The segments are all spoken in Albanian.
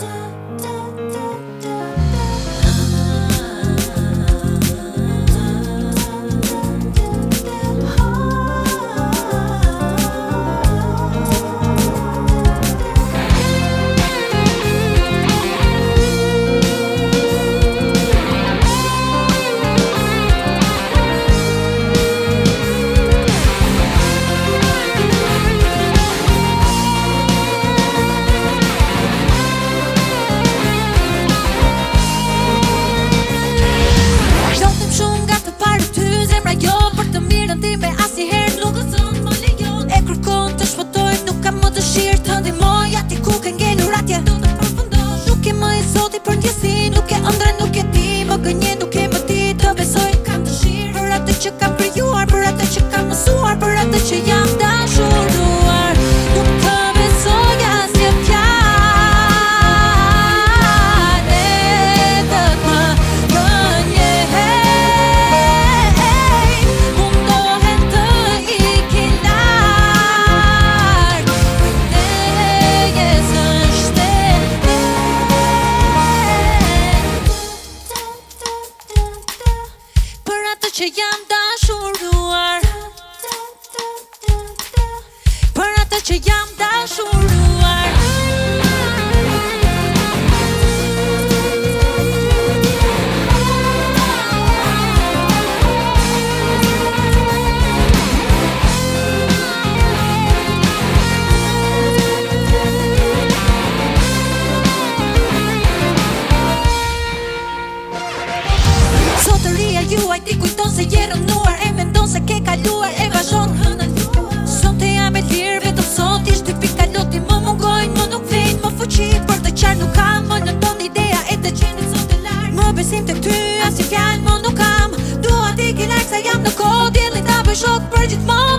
do Në shirë të ndimoj, ati ku ke ngenur atje Nuk e më e zoti i përnjësi, nuk e andre, nuk e ti, më gënje, nuk e më që jam dashuruar për atë që jam dashuruar пішов, пройдіть мав.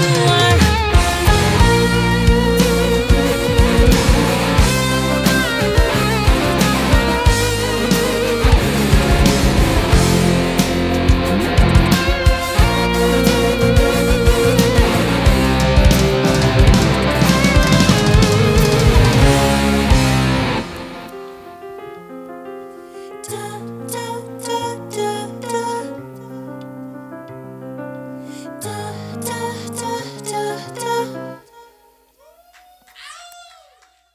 one.